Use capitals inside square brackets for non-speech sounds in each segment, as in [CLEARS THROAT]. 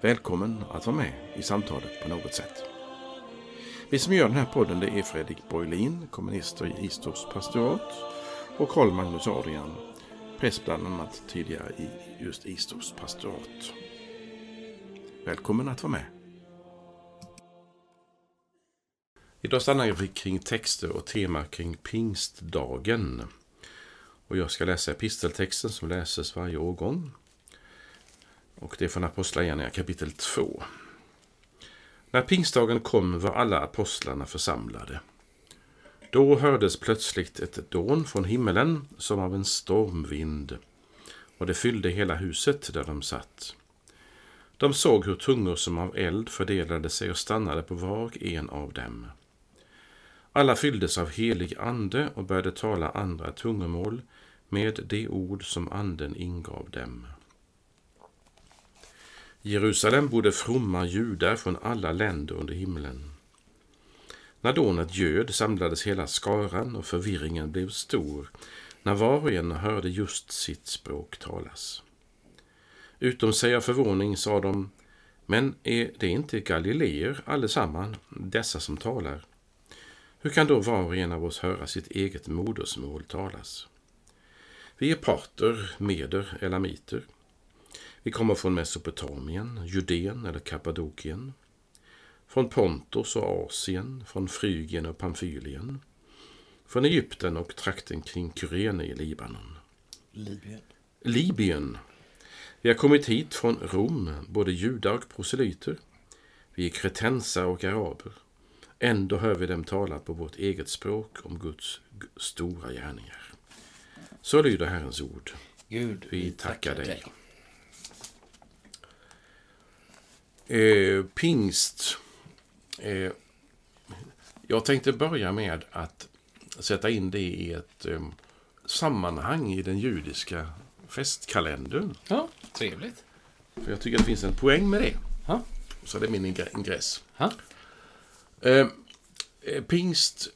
Välkommen att vara med i samtalet på något sätt. Vi som gör den här podden det är Fredrik Borglin, kommunister i Istorps pastorat och Karl Magnus Adrian, präst bland annat tidigare i just Istorps pastorat. Välkommen att vara med. Idag stannar vi kring texter och tema kring pingstdagen. Och jag ska läsa episteltexten som läses varje årgång. Och det är från Apostlagärningarna kapitel 2. När pingstdagen kom var alla apostlarna församlade. Då hördes plötsligt ett dån från himmelen som av en stormvind och det fyllde hela huset där de satt. De såg hur tungor som av eld fördelade sig och stannade på var och en av dem. Alla fylldes av helig ande och började tala andra tungomål med de ord som anden ingav dem. I Jerusalem bodde fromma judar från alla länder under himlen. När dånet ljöd samlades hela skaran och förvirringen blev stor när var och en hörde just sitt språk talas. Utom sig av förvåning sa de, men är det inte galileer allesamman, dessa som talar? Hur kan då var och en av oss höra sitt eget modersmål talas? Vi är parter, meder, elamiter. Vi kommer från Mesopotamien, Judeen eller Kappadokien, från Pontus och Asien, från Frygien och Pamfylien, från Egypten och trakten kring Kyrene i Libanon. Libyen. Libyen. Vi har kommit hit från Rom, både judar och proselyter. Vi är kretensare och araber. Ändå hör vi dem tala på vårt eget språk om Guds stora gärningar. Så lyder Herrens ord. Gud, Vi tackar dig. Eh, pingst. Eh, jag tänkte börja med att sätta in det i ett eh, sammanhang i den judiska festkalendern. Ja, trevligt. För jag tycker att det finns en poäng med det. Ja. Så det är min ingre- ingress. Eh, eh, pingst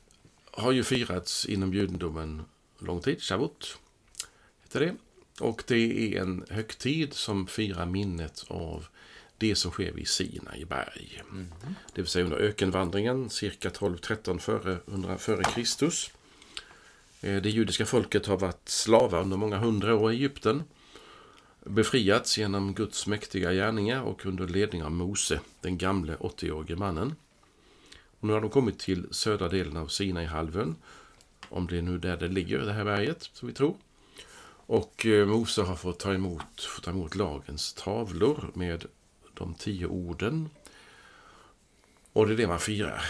har ju firats inom judendomen lång tid. Shavuot heter det. Och det är en högtid som firar minnet av det som sker vid Sinai berg. Det vill säga under ökenvandringen cirka 12-13 före, före Kristus. Eh, det judiska folket har varit slavar under många hundra år i Egypten. Befriats genom Guds mäktiga gärningar och under ledning av Mose, den gamle 80-årige mannen. Och nu har de kommit till södra delen av Sinai-halvön. Om det är nu där det ligger, det här berget, som vi tror. Och eh, Mose har fått ta emot, fått ta emot lagens tavlor med de tio orden. Och det är det man firar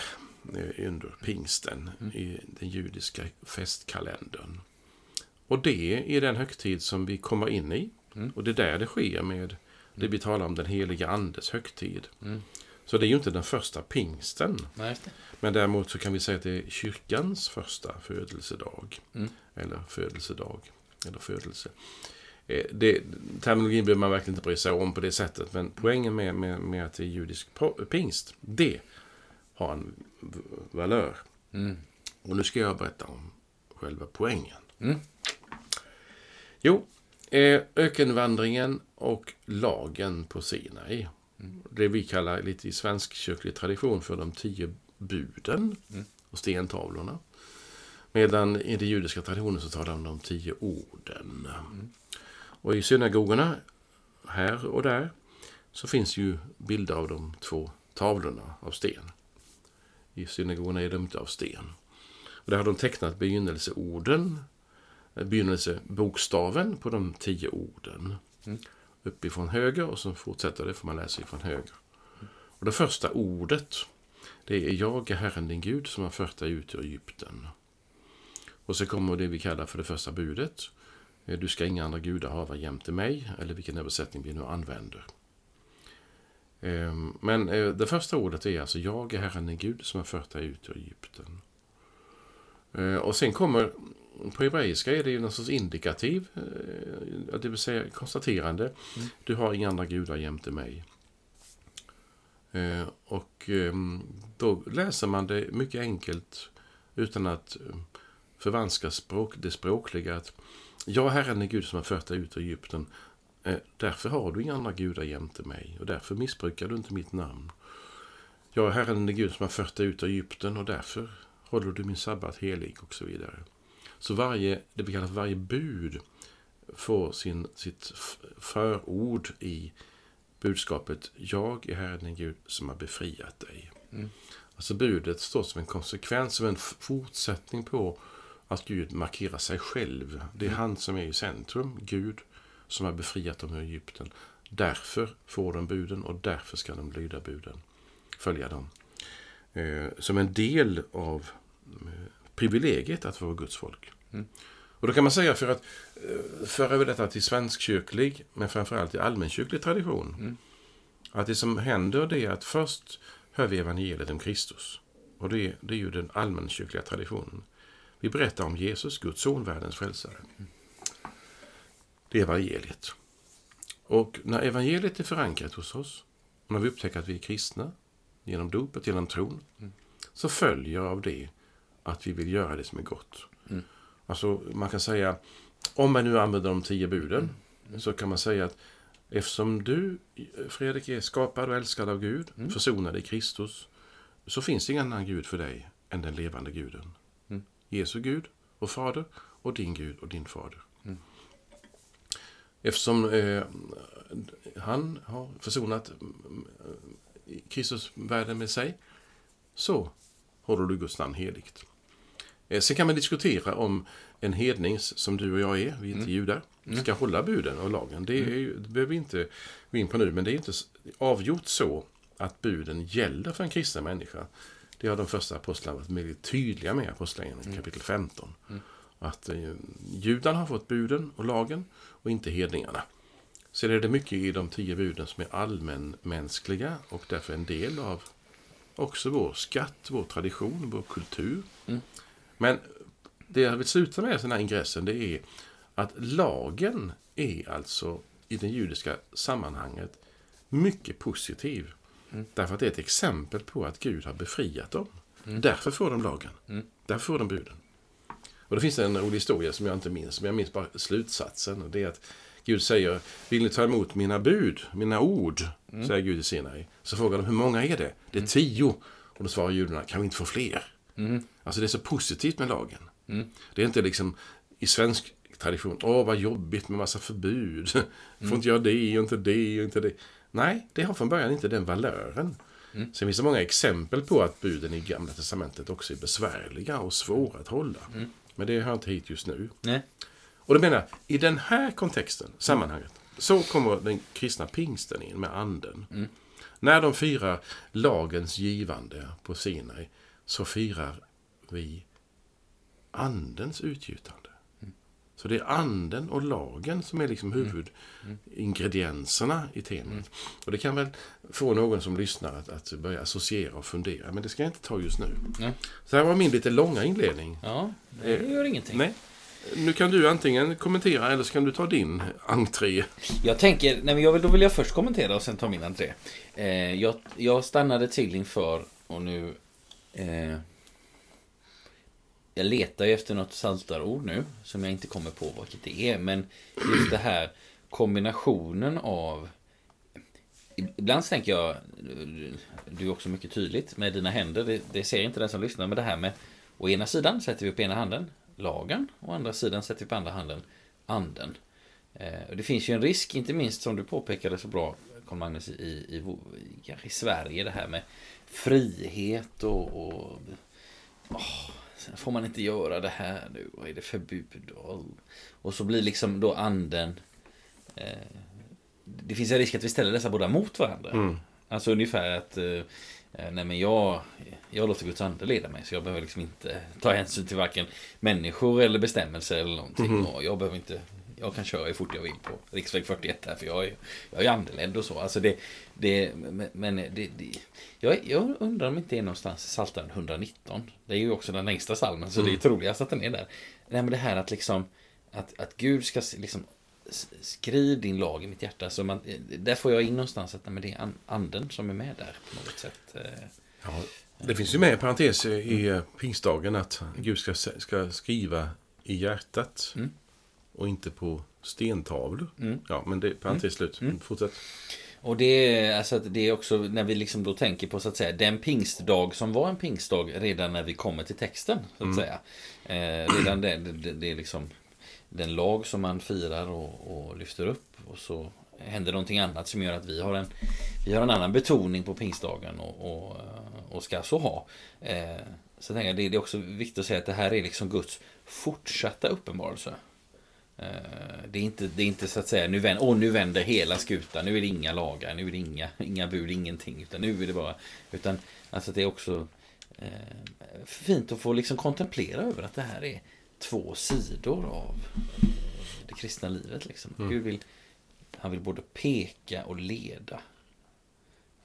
eh, under pingsten i den judiska festkalendern. Och det är den högtid som vi kommer in i. Och det är där det sker med det vi talar om den heliga andes högtid. Så det är ju inte den första pingsten. Nej. Men däremot så kan vi säga att det är kyrkans första födelsedag. Eller födelsedag. Eller födelse. Eh, Det, terminologin behöver man verkligen inte bry sig om på det sättet. Men poängen med, med, med att det är judisk pingst, det har en valör. Och nu ska jag berätta om själva poängen. Jo, eh, ökenvandringen och lagen på Sinai. Det vi kallar lite i svensk kyrklig tradition för de tio buden och stentavlorna. Medan i den judiska traditionen så talar de om de tio orden. Och i synagogorna, här och där, så finns ju bilder av de två tavlorna av sten. I synagogorna är de inte av sten. Och där har de tecknat begynnelseorden, eh, begynnelsebokstaven på de tio orden. Uppifrån höger och så fortsätter det, får man läsa ifrån höger. Och det första ordet, det är Jag är Herren din Gud som har fört dig ut ur Egypten. Och så kommer det vi kallar för det första budet. Eh, Du ska inga andra gudar hava jämte mig, eller vilken översättning vi nu använder. Ehm, Men eh, det första ordet är alltså Jag är Herren din Gud som har fört dig ut ur Egypten. Eh, Och sen kommer, på hebreiska är det ju någon sorts indikativ, det vill säga konstaterande. Du har inga andra gudar jämte mig. Och ehm, då läser man det mycket enkelt utan att förvanska språk, det språkliga. Att jag är Herren är Gud som har fört dig ut ur Egypten. Eh, Därför har du inga andra gudar jämte mig och därför missbrukar du inte mitt namn. Jag är Herren är Gud som har fört dig ut ur Egypten och därför håller du min sabbat helig och så vidare. Så varje, det vi kallar för varje bud får sin, sitt förord i budskapet Jag är Herren din Gud som har befriat dig. Alltså budet står som en konsekvens, som en fortsättning på att Gud markerar sig själv. Det är han som är i centrum, Gud, som har befriat dem ur Egypten. Därför får de buden och därför ska de lyda buden, följa dem. Eh, som en del av eh, privilegiet att vara Guds folk. Och då kan man säga för att eh, föra över detta till svenskkyrklig, men framförallt till allmänkyrklig tradition. Att det som händer det är att först hör vi evangeliet om Kristus. Och det är, det är ju den allmänkyrkliga traditionen. Vi berättar om Jesus, Guds son, världens frälsare. Det är evangeliet. Och när evangeliet är förankrat hos oss, och när vi upptäcker att vi är kristna, genom dopet, genom tron, så följer av det att vi vill göra det som är gott. Alltså, man kan säga, om man nu använder de tio buden, så kan man säga att eftersom du, Fredrik, är skapad och älskad av Gud, försonad i Kristus, så finns det ingen annan Gud för dig än den levande guden. Jesu Gud och Fader och din Gud och din Fader. Eftersom eh, han har försonat mm, eh, Kristus världen med sig, så håller du Guds namn heligt. Eh, Sen kan man diskutera om en hednings, som du och jag är, vi är inte judar, ska hålla buden och lagen. Det, är ju, det behöver vi inte gå in på nu, men det är inte avgjort så att buden gäller för en kristen människa. Det har de första apostlarna varit väldigt tydliga med, apostlagärningarna kapitel 15. Att eh, judarna har fått buden och lagen och inte hedningarna. Sen är det mycket i de tio buden som är allmänmänskliga och därför en del av också vår skatt, vår tradition, vår kultur. Men det jag vill sluta med i den här ingressen det är att lagen är alltså i det judiska sammanhanget mycket positiv. Därför att det är ett exempel på att Gud har befriat dem. Därför får de lagen. Därför får de buden. Och det finns en rolig historia som jag inte minns, men jag minns bara slutsatsen. Och det är att Gud säger, vill ni ta emot mina bud, mina ord? Säger Gud i Sinai. Så frågar de, hur många är det? Det är tio. Och då svarar judarna, kan vi inte få fler? Alltså det är så positivt med lagen. Det är inte liksom i svensk tradition, åh vad jobbigt med massa förbud. [LAUGHS] Får inte göra det och inte det och inte det. Nej, det har från början inte den valören. Sen finns det många exempel på att buden i Gamla Testamentet också är besvärliga och svåra att hålla. Men det hör inte hit just nu. Nej. Och då menar jag, i den här kontexten, sammanhanget, så kommer den kristna pingsten in med anden. När de firar lagens givande på Sinai så firar vi andens utgjutande. Så det är anden och lagen som är liksom huvudingredienserna i temat. Och det kan väl få någon som lyssnar att, att börja associera och fundera, men det ska jag inte ta just nu. Nej. Så här var min lite långa inledning. Ja, det gör ingenting. Nej. Nu kan du antingen kommentera eller så kan du ta din entré. Jag tänker, nej men jag vill, då vill jag först kommentera och sen ta min entré. Eh, jag, jag stannade till inför och nu... Eh, jag letar ju efter något saltarord nu som jag inte kommer på vilket det är. Men just det här kombinationen av... Ibland tänker jag, du är också mycket tydligt med dina händer, det, det ser inte den som lyssnar, men det här med å ena sidan sätter vi på ena handen lagen, å andra sidan sätter vi på andra handen anden. Eh, och det finns ju en risk, inte minst som du påpekade så bra, Carl Magnus, i, i, i, i Sverige, det här med frihet och... och oh, får man inte göra det här nu, vad är det förbud? Och, och så blir liksom då anden... Eh, det finns en risk att vi ställer dessa båda mot varandra. Alltså ungefär att... Eh, nej men jag, jag låter Guds ande leda mig så jag behöver liksom inte ta hänsyn till varken människor eller bestämmelser eller någonting. Och jag behöver inte jag kan köra hur fort jag vill på riksväg 41 här, för jag är, jag är andeledd och så. Alltså det, det, men det, det, jag, jag undrar om det inte är någonstans i Psaltaren 119. Det är ju också den längsta salmen, så mm. det är troligast att den är där. Nej, men det här att liksom, att, att Gud ska liksom skriv din lag i mitt hjärta. Så man, där får jag in någonstans att nej, men det är anden som är med där på något sätt. Eh. Ja, det finns ju med i parentes i mm. pingstdagen att Gud ska, ska skriva i hjärtat. Mm. Och inte på stentavlor. Mm. Ja, men det är parentes mm. slut. Mm. Fortsätt. Och det är, alltså, det är också när vi liksom då tänker på så att säga den pingstdag som var en pingstdag redan när vi kommer till texten. Så att mm. säga. Eh, redan det, det, det är liksom den lag som man firar och, och, lyfter upp. Och så händer någonting annat som gör att vi har en, vi har en annan betoning på pingstdagen och, och, och ska så ha. Eh, så tänker jag det är också viktigt att säga att det här är liksom Guds fortsatta uppenbarelse. Eh, det är, inte, det är inte så att säga nu vänder, åh, nu vänder hela skutan, nu är det inga lagar, nu är det inga, inga bud, ingenting. Utan nu är det bara, utan alltså det är också eh, fint att få liksom kontemplera över att det här är två sidor av det kristna livet. Liksom. Mm. Gud vill, han vill både peka och leda.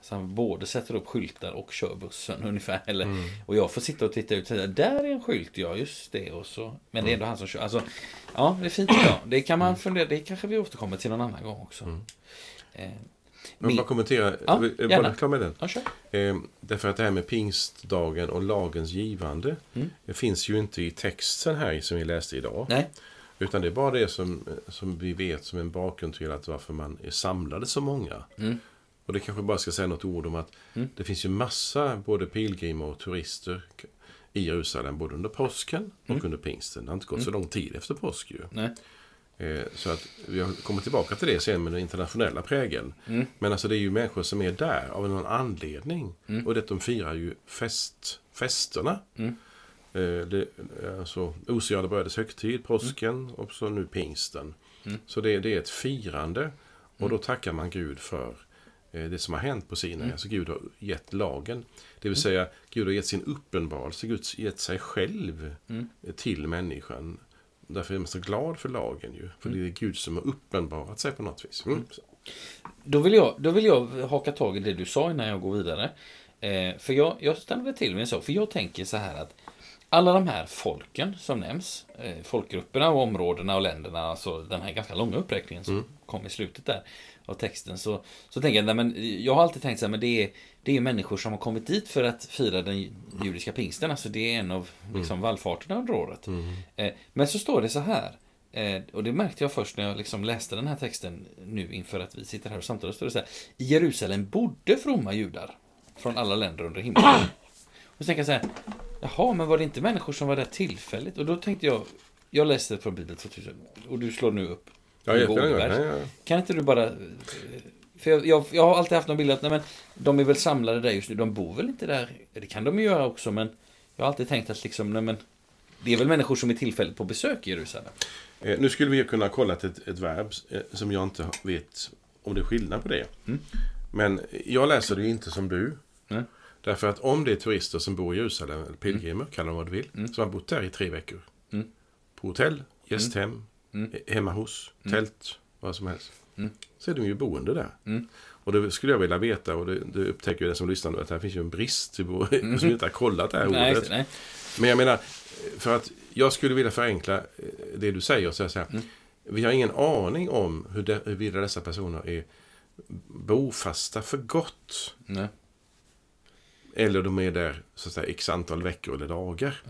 Så han både sätter upp skyltar och kör bussen [LAUGHS] ungefär. Eller, mm. Och jag får sitta och titta ut. Och där är en skylt, ja just det. Och så, men det är ändå han som kör. Alltså, ja, det är fint idag. Det kan man mm. fundera, det kanske vi återkommer till någon annan gång också. Mm. Eh, vill bara kommentera. Ja, bara klar med den. Ja, eh, därför att det här med pingstdagen och lagens givande. Mm. Det finns ju inte i texten här som vi läste idag. Nej. Utan det är bara det som, som vi vet som en bakgrund till att varför man är samlade så många. Mm. Och det kanske bara ska säga något ord om att mm. det finns ju massa både pilgrimer och turister i Jerusalem både under påsken och mm. under pingsten. Det har inte gått så mm. lång tid efter påsk ju. Nej. Eh, så att vi har kommit tillbaka till det sen med den internationella prägeln. Mm. Men alltså det är ju människor som är där av någon anledning. Mm. Och det de firar ju fest, festerna. Mm. Eh, det, alltså osigade brödets högtid, påsken mm. och så nu pingsten. Mm. Så det, det, är ett firande. Och då tackar man Gud för det som har hänt på Sinai. Mm. Alltså Gud har gett lagen. Det vill säga Gud har gett sin uppenbarelse, Gud har gett sig själv till människan. Därför är man så glad för lagen ju. För mm. det är Gud som har uppenbarat sig på något vis. Mm. Då, vill jag, då vill jag haka tag i det du sa innan jag går vidare. Eh, för jag, jag stannar till med en sak. För jag tänker så här att alla de här folken som nämns, eh, folkgrupperna och områdena och länderna, alltså den här ganska långa uppräkningen som mm. kom i slutet där av texten. Så, så tänker jag, nej, men jag har alltid tänkt så här, men det är, det är människor som har kommit dit för att fira den judiska pingsten. Alltså det är en av liksom, mm. vallfarterna under året. Mm. Eh, men så står det så här. Eh, och det märkte jag först när jag liksom läste den här texten nu inför att vi sitter här och samtalar. Står det så här. I Jerusalem bodde fromma judar från alla länder under himlen. Och så tänker jag så här. Jaha, men var det inte människor som var där tillfälligt? Och då tänkte jag. Jag läste från Bibeln 2000 och du slår nu upp Ja, ja. Kan inte du bara... För jag, jag, jag, har alltid haft någon bild att nej, men, de är väl samlade där just nu. De bor väl inte där? Det kan de ju göra också, men jag har alltid tänkt att liksom, nej, men, det är väl människor som är tillfälligt på besök i Jerusalem. Eh, nu skulle vi kunna kolla ett, ett verb eh, som jag inte vet om det är skillnad på det. Mm. Men jag läser det inte som du. Mm. Därför att om det är turister som bor i Jerusalem, eller pilgrimer, mm. kalla dem vad du vill, mm. som har bott där i tre veckor. Mm. På hotell, gästhem, Mm. Hemma hos, mm. tält, vad som helst. Mm. Så är de ju boende där. Mm. Och det skulle jag vilja veta, och det, det upptäcker ju den som lyssnar nu, att här finns ju en brist [LAUGHS] mm. som inte har kollat det här nej, ordet. Nej. Men jag menar, för att jag skulle vilja förenkla eh, det du säger och säga så här. Mm. Vi har ingen aning om hur de, huruvida dessa personer är bofasta för gott. Nej. Eller de är där så att säga, x antal veckor eller dagar.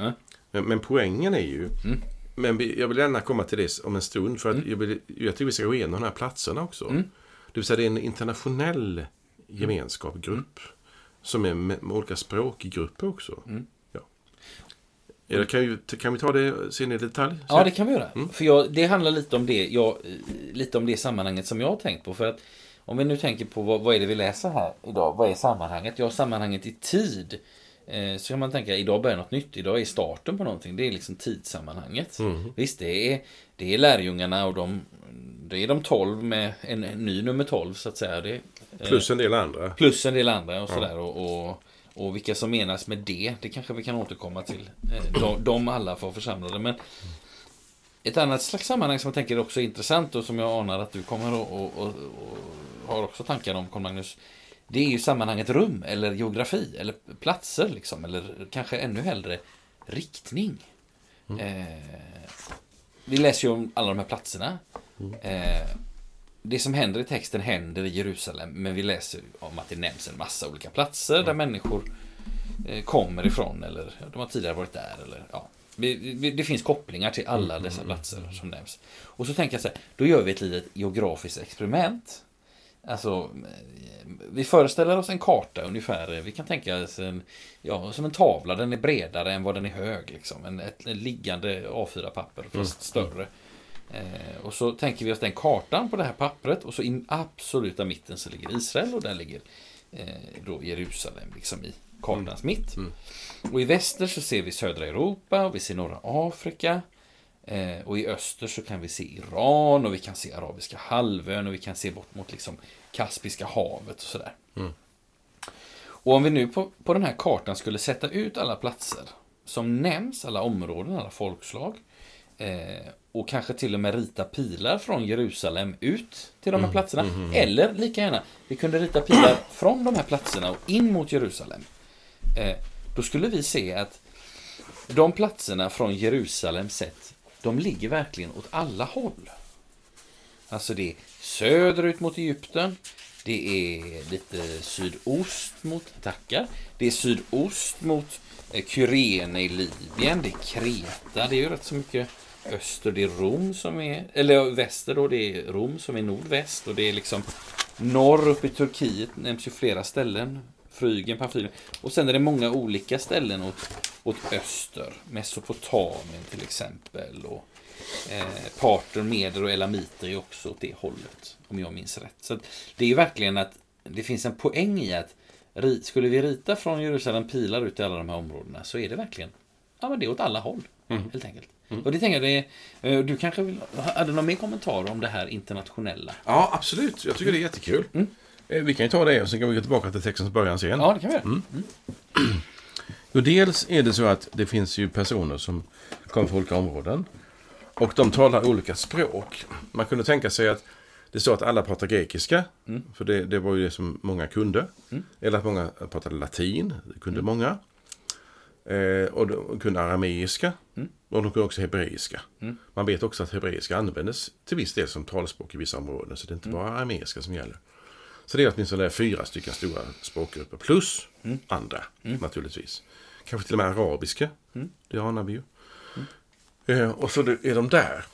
Men, men, poängen är ju mm. Men jag vill gärna komma till det om en stund. För att mm. jag, vill, jag tycker vi ska gå igenom de här platserna också. Mm. Det vill säga det är en internationell gemenskap, mm. grupp. Som är med, med olika språkgrupper också. Mm. Ja. Eller kan, vi, kan vi ta det sen i detalj? Så? Ja, det kan vi göra. Mm. För jag, det handlar lite om det, jag, lite om det sammanhanget som jag har tänkt på. För att om vi nu tänker på vad, vad är det vi läser här idag? Vad är sammanhanget? Ja, sammanhanget i tid så kan man tänka, idag börjar något nytt. Idag är starten på någonting. Det är liksom tidssammanhanget. Mm. Visst, det är, det är lärjungarna och de, det är de tolv med en, en ny nummer tolv så att säga. Det, eh, plus en del andra. Plus en del andra och sådär. Ja. Och, och, och, vilka som menas med det, det kanske vi kan återkomma till. Eh, de, de alla får församlade. Men ett annat slags sammanhang som jag tänker också är intressant och som jag anar att du kommer och, och, och, och har också tankar om, Carl Magnus. Det är ju sammanhanget rum eller geografi eller platser liksom. Eller kanske ännu hellre riktning. Mm. Eh, vi läser ju om alla de här platserna. Mm. Eh, det som händer i texten händer i Jerusalem. Men vi läser om att det nämns en massa olika platser mm. där människor eh, kommer ifrån. Eller de har tidigare varit där. Eller, ja. Det finns kopplingar till alla mm, dessa platser som nämns. Och så tänker jag så här, då gör vi ett litet geografiskt experiment. Alltså, vi föreställer oss en karta ungefär. Vi kan tänka oss en, ja, som en tavla. Den är bredare än vad den är hög. Liksom. En, ett, en liggande A4-papper, fast mm. större. Eh, och så tänker vi oss den kartan på det här pappret. Och så i absoluta mitten så ligger Israel och där ligger eh, då Jerusalem liksom i kartans mm. mitt. Mm. Och i väster så ser vi södra Europa och vi ser norra Afrika. Eh, och i öster så kan vi se Iran och vi kan se Arabiska halvön och vi kan se bort mot liksom Kaspiska havet och sådär. Mm. Och om vi nu på, på den här kartan skulle sätta ut alla platser som nämns, alla områden, alla folkslag. Eh, och kanske till och med rita pilar från Jerusalem ut till de här mm. platserna. Mm, mm, Eller lika gärna, vi kunde rita pilar från de här platserna och in mot Jerusalem. Eh, då skulle vi se att de platserna från Jerusalem sett de ligger verkligen åt alla håll. Alltså det är söderut mot Egypten. Det är lite sydost mot, tackar. Det är sydost mot eh, Kyrene i Libyen. Det är Kreta. Det är ju rätt så mycket öster. Det är Rom som är, eller väster då. Det är Rom som är nordväst. Och det är liksom norr upp i Turkiet nämns ju flera ställen. Frygen, Parfymen, Och sen är det många olika ställen åt, åt öster. Mesopotamien till exempel. Och eh, Parter, Meder och Elamiter är också åt det hållet. Om jag minns rätt. Så det är ju verkligen att det finns en poäng i att skulle vi rita från Jerusalem pilar ut i alla de här områdena så är det verkligen ja, men det är åt alla håll. Mm. Helt enkelt. Mm. Och det tänker jag, det, eh, du kanske vill, hade någon mer kommentar om det här internationella? Ja, absolut. Jag tycker det är jättekul. Mm. Eh, vi kan ju ta det och sen kan vi gå tillbaka till textens början sen. Ja, det kan vi. Mm. mm. [CLEARS THROAT] Jo, dels är det så att det finns ju personer som kommer från olika områden. Och de talar olika språk. Man kunde tänka sig att det står att alla pratar grekiska. Mm. För det, det, var ju det som många kunde. Mm. Eller att många pratade latin. Det kunde mm. många. Eh, och de kunde arameiska. Mm. Och de kunde också hebreiska. Mm. Man vet också att hebreiska användes till viss del som talspråk i vissa områden. Så det är inte bara arameiska som gäller. Så det är åtminstone fyra stycken stora språkgrupper. Plus mm. andra mm. naturligtvis. Kanske till och med arabiska. Mm. Det anar vi ju. Eh, och så är de där.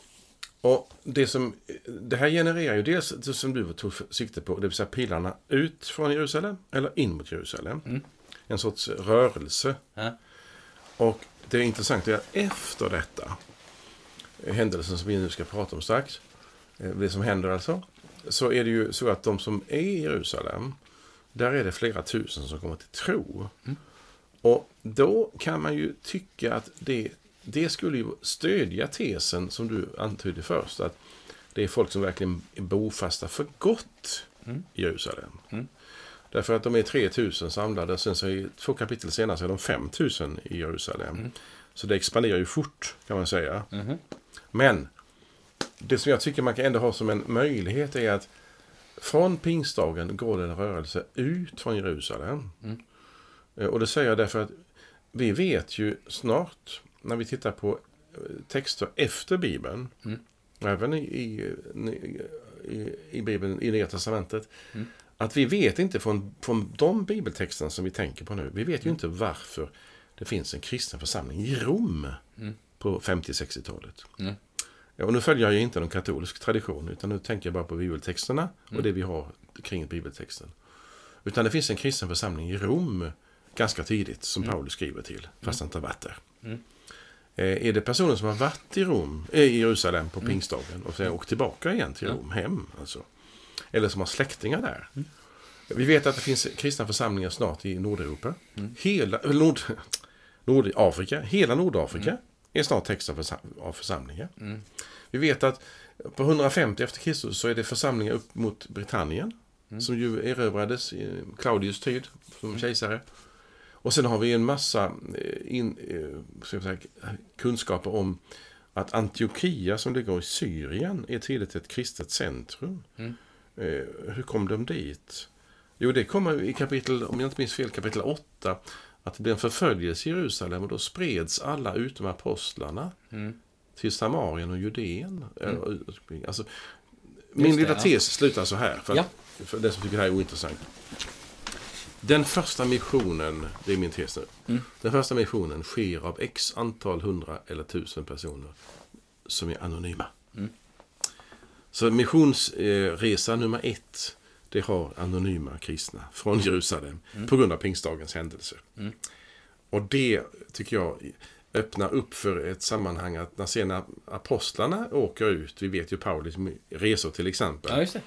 Och det som det här genererar ju dels det som du tog sikte på, det vill säga pilarna ut från Jerusalem eller in mot Jerusalem. Mm. En sorts rörelse. Ja. Och det är intressant att efter detta, händelsen som vi nu ska prata om strax, eh, det som händer alltså, så är det ju så att de som är i Jerusalem, där är det flera tusen som kommer till tro. Mm. Och då kan man ju tycka att det, det skulle ju stödja tesen som du antydde först, att det är folk som verkligen är bofasta för gott mm. i Jerusalem. Mm. Därför att de är 3000 samlade, sen så är två kapitel senare så är de 5000 i Jerusalem. Mm. Så det expanderar ju fort kan man säga. Mm. Men det som jag tycker man kan ändå ha som en möjlighet är att från pingstdagen går det en rörelse ut från Jerusalem. Mm. Eh, och det säger jag därför att vi vet ju snart när vi tittar på eh, texter efter Bibeln, mm. även i, i, i, i Bibeln, i Nya Testamentet, mm. att vi vet inte från, från de bibeltexterna som vi tänker på nu, vi vet ju mm. inte varför det finns en kristen församling i Rom mm. på 50-60-talet. Ja, och nu följer jag ju inte någon katolisk tradition, utan nu tänker jag bara på bibeltexterna och mm. det vi har kring bibeltexten. Utan det finns en kristen församling i Rom ganska tidigt som mm. Paulus skriver till, fast han inte har varit där. Mm. Eh, är det personer som har varit i Rom, eh, i Jerusalem på mm. pingstdagen och sen åkt tillbaka igen till Rom, hem alltså. Eller som har släktingar där. Mm. Vi vet att det finns kristna församlingar snart i Nordeuropa. Mm. Hela, Nord, [LAUGHS] Nordafrika, hela Nordafrika mm är snart text av församlingar. Mm. Vi vet att på 150 efter Kristus så är det församlingar upp mot Britannien. Mm. Som ju erövrades i Claudius tid som mm. kejsare. Och sen har vi en massa eh, in, eh, säga, kunskaper om, att Antiochia som ligger i Syrien är tidigt ett kristet centrum. Mm. Eh, hur kom de dit? Jo, det kommer i kapitel, om jag inte minns fel, kapitel 8. Att det blev en förföljelse i Jerusalem och då spreds alla utom apostlarna Mm. till Samarien och Judeen. Alltså, det, min lilla ja. tes slutar så här, för, Ja. för den som tycker det här är ointressant. Den första missionen, det är min tes nu. Mm. Den första missionen sker av x antal hundra eller tusen personer som är anonyma. Mm. Så missionsresa nummer ett, det har anonyma kristna från Jerusalem på grund av pingstdagens händelser. Mm. Och det tycker jag öppnar upp för ett sammanhang att när sen apostlarna åker ut, vi vet ju Paulus resor till exempel. Ja.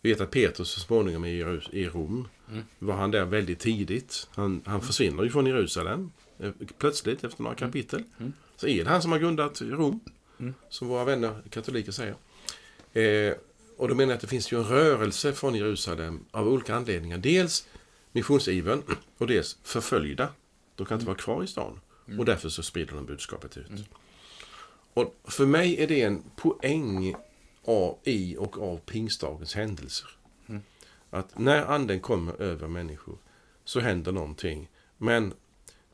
Vi vet att Petrus så småningom är i Rom. Mm. Var han där väldigt tidigt. Han, han försvinner ju från Jerusalem. eh, Plötsligt efter några kapitel. Mm. Så är det han som har grundat Rom. Mm. Som våra vänner katoliker säger. Eh, och då menar jag att det finns ju en rörelse från Jerusalem av olika anledningar. Dels missionsivern och dels förföljda. De kan inte vara kvar i stan. Och därför så sprider de budskapet ut. Och för mig är det en poäng av, i och av pingstdagens händelser. Att när anden kommer över människor så händer någonting. Men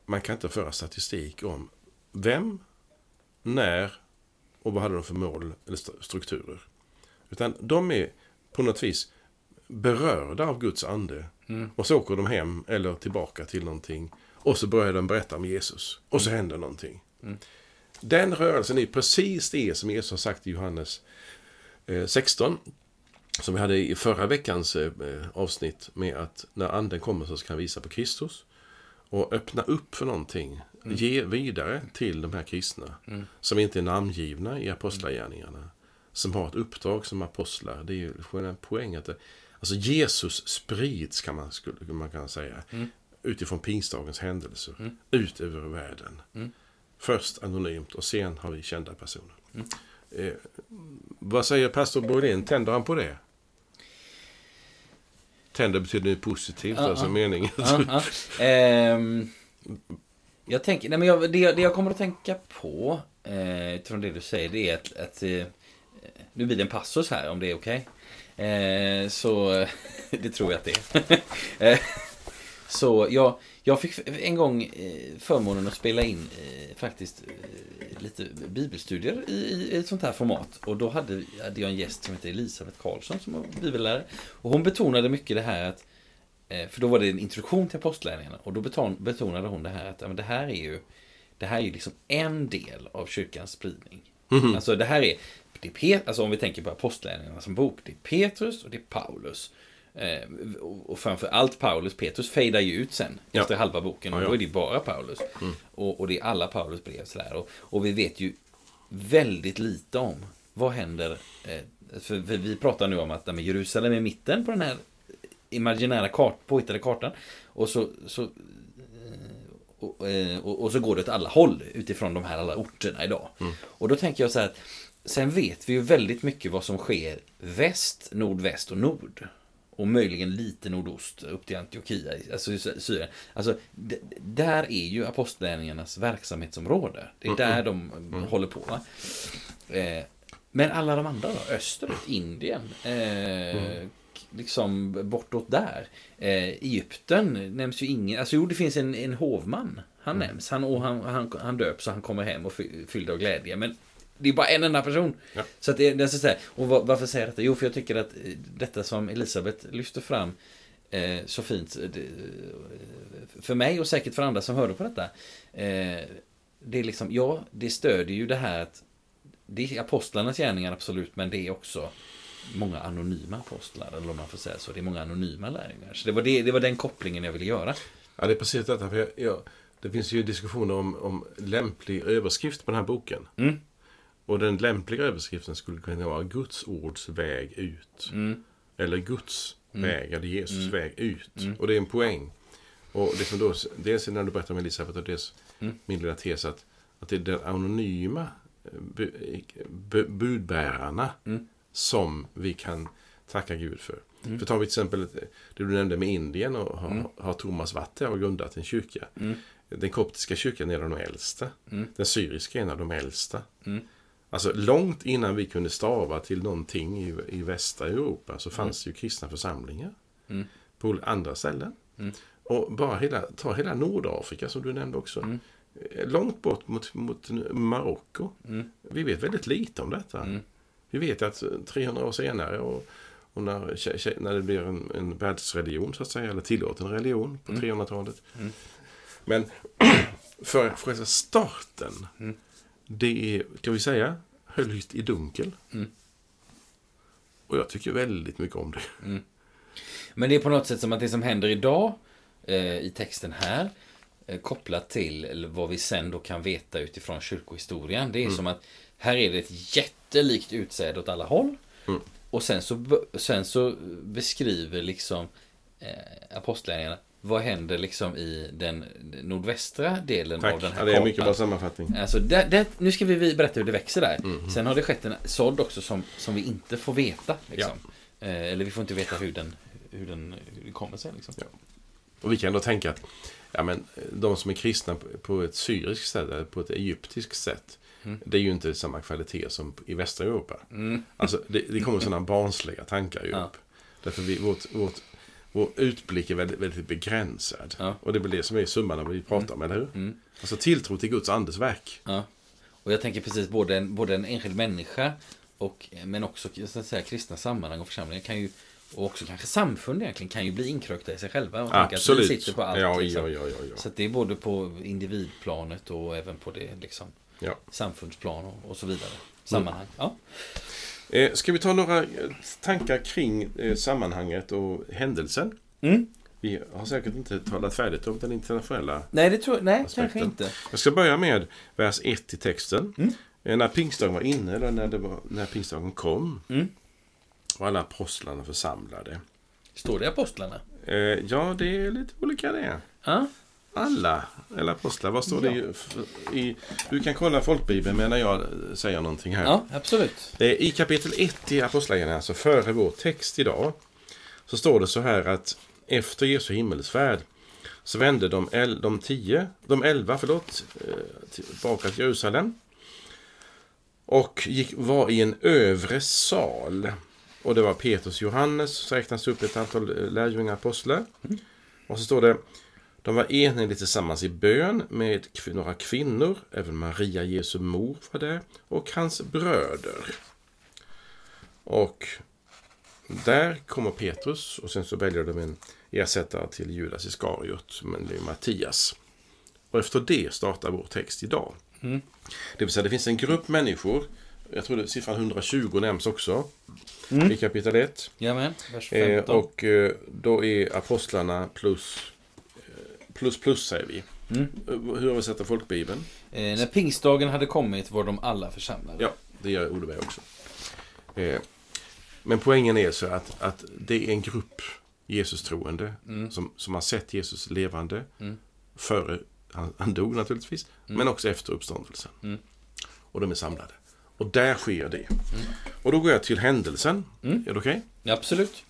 man kan inte föra statistik om vem, när och vad hade de för mål eller st- strukturer. Utan de är på något vis berörda av Guds ande. Och så åker de hem eller tillbaka till någonting. Och så börjar de berätta om Jesus. Och så händer någonting. Den rörelsen är precis det som Jesus har sagt i Johannes eh, 16. Som vi hade i förra veckans eh, avsnitt med att när anden kommer så ska han visa på Kristus. Och öppna upp för någonting. Ge vidare till de här kristna. Som inte är namngivna i apostlagärningarna. Som har ett uppdrag som apostlar. Det är ju en poäng att det, Alltså Jesus sprids kan man, skulle, man kan säga. Utifrån pingstdagens händelser. Ut över världen. Först anonymt och sen har vi kända personer. Eh, vad säger pastor Borlén? Tänder han på det? Tänder betyder ju positivt, Ja, alltså ja. meningen. Ja, ja. Ehm, jag tänker, nej men jag, det, jag- det jag kommer att tänka på eh, utifrån det du säger det är att, att eh, nu blir det en passus här om det är okej. Eh, så [LAUGHS] det tror jag att det är. [LAUGHS] Eh, så jag, jag fick en gång eh, förmånen att spela in eh, faktiskt eh, lite bibelstudier i, ett sånt här format. Och då hade, jag en gäst som heter Elisabeth Karlsson som var bibellärare. Och hon betonade mycket det här att För då var det en introduktion till apostlärningarna och då beton, betonade hon det här att ja, men det här är ju Det här är ju liksom en del av kyrkans spridning. Alltså det här är, det är Pet, alltså om vi tänker på apostlärningarna som bok, det är Petrus och det är Paulus. Eh, och framför allt Paulus, Petrus fejdar ju ut sen Ja. efter halva boken och Ja, ja. då är det bara Paulus. Och, och det är alla Paulus brev sådär. Och, och vi vet ju väldigt lite om vad händer. Eh, för, för vi pratar nu om att men Jerusalem är mitten på den här imaginära kart, påhittade kartan. Och så, så eh, och, och, och så går det åt alla håll utifrån de här alla orterna idag. Och då tänker jag så här att sen vet vi ju väldigt mycket vad som sker väst, nordväst och nord. Och möjligen lite nordost upp till Antiochia, alltså Syrien. Alltså, där är ju apostlärningarnas verksamhetsområde. Det är där de håller på. Va? Eh, men alla de andra då? Österut, Indien, eh, k- liksom bortåt där. Eh, Egypten nämns ju ingen. Alltså jo, det finns en, en hovman. Han nämns. Han, och han, han, han döps och han kommer hem och fy- fylld av glädje. Men det är bara en enda person. Ja. Så att det, det är så här, och va- varför säger jag detta? Jo, för jag tycker att eh, detta som Elisabeth lyfter fram eh, så fint. eh, Det, för mig och säkert för andra som hörde på detta. Eh, det är liksom, ja, det stödjer ju det här att det är apostlarnas gärningar absolut, men det är också många anonyma apostlar, eller om man får säga så. Det är många anonyma lärjungar. Så det var, det, det var den kopplingen jag ville göra. Ja, det är precis detta. För jag, jag, det finns ju diskussioner om, om lämplig överskrift på den här boken. Mm. Och den lämpliga överskriften skulle kunna vara Guds ords väg ut. Mm. Eller Guds väg, eller Jesus väg ut. Och det är en poäng. Och det som då, dels när du berättar om Elisabeth och dels Mm. min lilla tes att, att det är den anonyma eh, bu, bu, budbärarna Mm. som vi kan tacka Gud för. För tar vi till exempel det du nämnde med Indien och har, Mm. har Thomas Vatte har grundat en kyrka. Den koptiska kyrkan är en av de äldsta. Den syriska är en av de äldsta. Alltså långt innan vi kunde stava till någonting i, i västra Europa så fanns Mm. ju kristna församlingar på andra ställen. Och bara hela, ta hela Nordafrika som du nämnde också. Mm. Eh, Långt bort mot, mot Marocko. Mm. Vi vet väldigt lite om detta. Vi vet att 300 år senare och, och när, när det blir en, en världsreligion så att säga, eller tillåten religion på 300-talet. Men [CLEARS THROAT] för själva starten, det är, ska vi säga, höljt i dunkel. Och jag tycker väldigt mycket om det. Men det är på något sätt som att det som händer idag eh, i texten här eh, kopplat till vad vi sen då kan veta utifrån kyrkohistorien. Det är som att här är det ett jättelikt utsäde åt alla håll. Och sen så, sen så beskriver liksom eh, vad händer liksom i den nordvästra delen Tack. av den här Ja, det är kartan. mycket bra sammanfattning. Alltså, det, det, nu ska vi berätta hur det växer där. Mhm. Sen har det skett en sådd också som, som vi inte får veta. Liksom. Eh, eller vi får inte veta hur den, hur den kommer sig. Liksom. Ja. Och vi kan då tänka att ja, men, de som är kristna på- ett syriskt sätt eller på ett egyptiskt sätt det är ju inte samma kvalitet som i västra Europa. Alltså, det, det kommer sådana barnsliga tankar ju [LAUGHS] Ja. upp. Därför vi, vårt, vårt, vår utblick är väldigt, väldigt begränsad. Ja. Och det är väl det som är summan av vad vi pratar om, eller hur? Alltså tilltro till Guds andes verk. Ja. Och jag tänker precis både en, både en enskild människa och, men också så att säga, kristna sammanhang och församlingar kan ju och också kanske samfund egentligen kan ju bli inkrökta i sig själva. Och tänka att vi Absolut. sitter på allt. ja, liksom. ja. Så det är både på individplanet och även på det liksom, ja. samfundsplan och, och så vidare. Sammanhang. Ja. Eh, ska vi ta några eh, tankar kring eh, sammanhanget och händelsen? Mm. Vi har säkert inte talat färdigt om den internationella Nej, det tror nej, Aspekten. kanske inte. Jag ska börja med vers 1 i texten. Mm. Eh, När pingstdagen var inne, eller när, det var, när pingstdagen kom, Mm. var alla apostlarna församlade. Står det apostlarna? Ja, det är lite olika det. Ja. Alla, eller apostlar. Vad står det Ja. i, f- i... Du kan kolla folkbibeln medan jag säger någonting här. ja, absolut. Eh, I kapitel 1 i Apostlagärningarna, alltså före vår text idag, så står det så här att efter Jesu himmelsfärd så vände de, el, de, tio, de elva förlåt, eh, tillbaka till Jerusalem och gick, var i en övre sal. Och det var Petrus och Johannes, så räknas upp ett antal eh, lärjungar apostlar. Och så står det de var enhälligt tillsammans i bön med några kvinnor, även Maria Jesu mor var där, och hans bröder. Och där kommer Petrus och sen så väljer de en ersättare till Judas Iskariot, men det är Mattias. Och efter det startar vår text idag. Det vill säga det finns en grupp människor, jag tror det siffran 120 nämns också i kapitel 1. Jajamän, vers Eh, 15. och eh, då är apostlarna plus, eh, plus plus säger vi. Mm. Eh, Hur översätter folkbibeln? eh, när pingstdagen hade kommit var de alla församlade. Ja, det gör Odeberg också. Eh, men poängen är så att, att det är en grupp Jesus-troende som, som har sett Jesus levande före han, han dog naturligtvis, men också efter uppståndelsen. Och de är samlade. Och där sker det. Och då går jag till händelsen. Är det okej? Ja, absolut.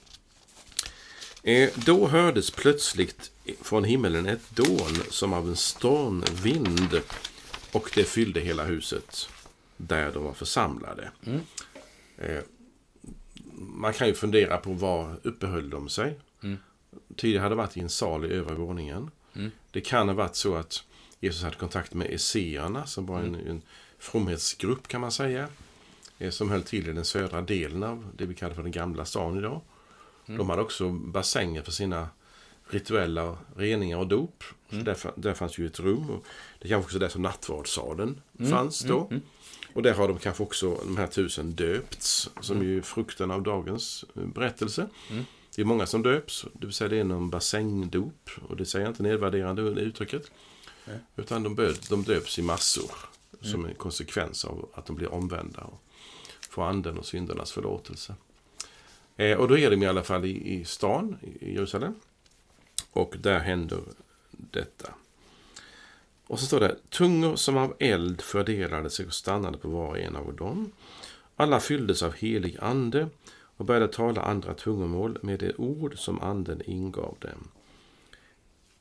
Eh, då hördes plötsligt från himmelen ett dån som av en stormvind och det fyllde hela huset där de var församlade. Eh, man kan ju fundera på var uppehöll de sig. Tidigare hade det varit i en sal i övre våningen. Det kan ha varit så att Jesus hade kontakt med esséerna som var en, en fromhetsgrupp kan man säga. eh, Som höll till i den södra delen av det vi kallar för den gamla stan idag. De hade också bassänger för sina rituella reningar och dop. Så där, där fanns ju ett rum. Och det kanske också där som nattvardssalen fanns då. Och där har de kanske också de här tusen döpts, som ju är frukten av dagens eh, berättelse. Det är många som döps, det vill säga det är någon bassängdop. Och det säger jag inte nedvärderande uttrycket. Utan de, bö- de döps i massor. Som en konsekvens av att de blir omvända och får anden och syndernas förlåtelse. Eh, och då är de i alla fall i, i stan, i Jerusalem. Och där händer detta. Och så står det, tungor som av eld fördelade sig och stannade på var och en av dem. Alla fylldes av helig ande och började tala andra tungomål med det ord som anden ingav dem.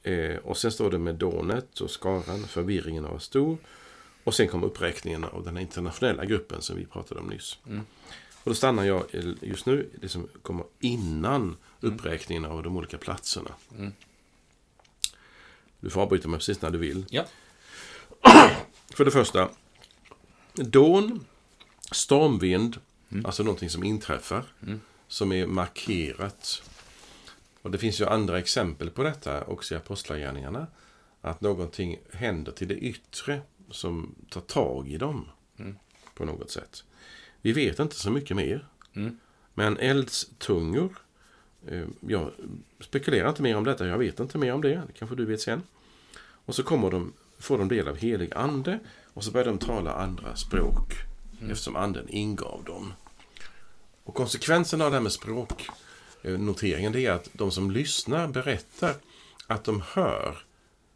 Eh, och sen står det med dånet och skaran, förvirringen var stor. Och sen kom uppräkningen av den internationella gruppen som vi pratade om nyss. Mm. Och då stannar jag just nu, det som kommer innan uppräkningen av de olika platserna. Du får avbryta mig precis när du vill. Ja. [CLEARS THROAT] För det första, dån, stormvind, alltså någonting som inträffar, som är markerat. Och det finns ju andra exempel på detta också i Apostlagärningarna. Att någonting händer till det yttre som tar tag i dem på något sätt. Vi vet inte så mycket mer. Men eldstungor, eh, jag spekulerar inte mer om detta, jag vet inte mer om det, det kanske du vet sen. Och så kommer de, får de del av helig ande och så börjar de tala andra språk eftersom anden ingav dem. Och konsekvensen av det här med språknoteringen det är att de som lyssnar berättar att de hör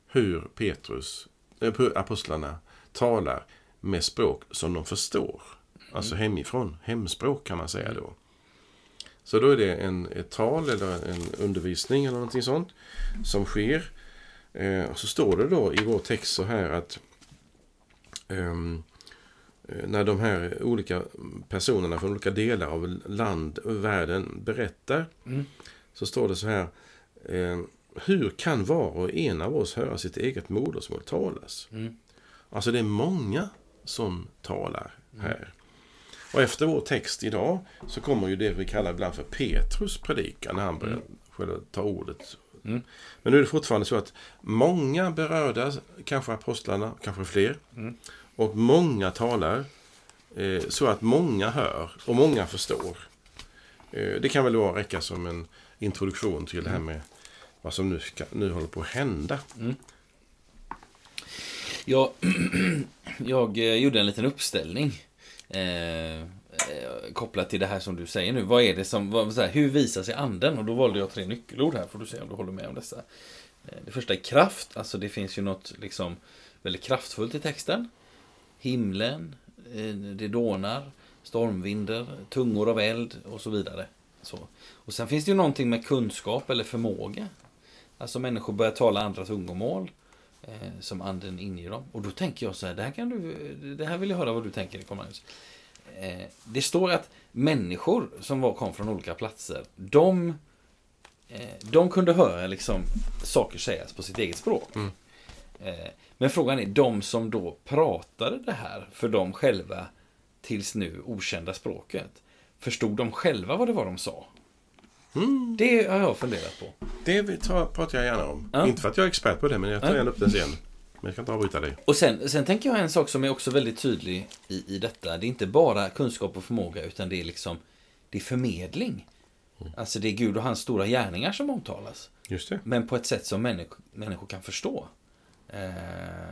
hur Petrus, äh, apostlarna talar med språk som de förstår. Alltså hemifrån, hemspråk kan man säga då. Så då är det en, ett tal eller en undervisning eller någonting sånt som sker. Eh, och så står det då i vår text så här att ehm, eh, när de här olika personerna från olika delar av land och världen berättar så står det så här eh, Hur kan var och en av oss höra sitt eget modersmål talas? Alltså det är många som talar här. Och efter vår text idag så kommer ju det vi kallar ibland för Petrus predikan när han börjar själva ta ordet. Men nu är det fortfarande så att många berörda, kanske apostlarna, kanske fler, och många talar eh, så att många hör och många förstår. Eh, det kan väl då räcka som en introduktion till det här med vad som nu, ska, nu håller på att hända. Jag, [CLEARS THROAT] jag eh, gjorde en liten uppställning. Eh, eh, kopplat till det här som du säger nu. Vad är det som, vad, så här, hur visar sig anden? Och då valde jag tre nyckelord här. Får du se om du håller med om dessa. Eh, det första är kraft. Alltså det finns ju något liksom väldigt kraftfullt i texten. Himlen, eh, det dånar, stormvinder, tungor av eld och så vidare. Så. Och sen finns det ju någonting med kunskap eller förmåga. Alltså människor börjar tala andra tungomål eh, som anden inger dem. Och då tänker jag så här, det här, kan du, det här vill jag höra vad du tänker Cornelius. Eh, det står att människor som var, kom från olika platser, de, eh, de kunde höra liksom saker sägas på sitt eget språk. Eh, men frågan är, de som då pratade det här för dem själva tills nu okända språket, förstod de själva vad det var de sa? Det har jag funderat på. Det tar, pratar jag gärna om. Ja. Inte för att jag är expert på det, men jag tar Ja. gärna upp den sen. Men jag kan inte avbryta dig. Och sen, sen tänker jag en sak som är också väldigt tydlig i, i detta. Det är inte bara kunskap och förmåga utan det är liksom det är förmedling. Alltså det är Gud och hans stora gärningar som omtalas. Just det. Men på ett sätt som människor, människor kan förstå. Eh,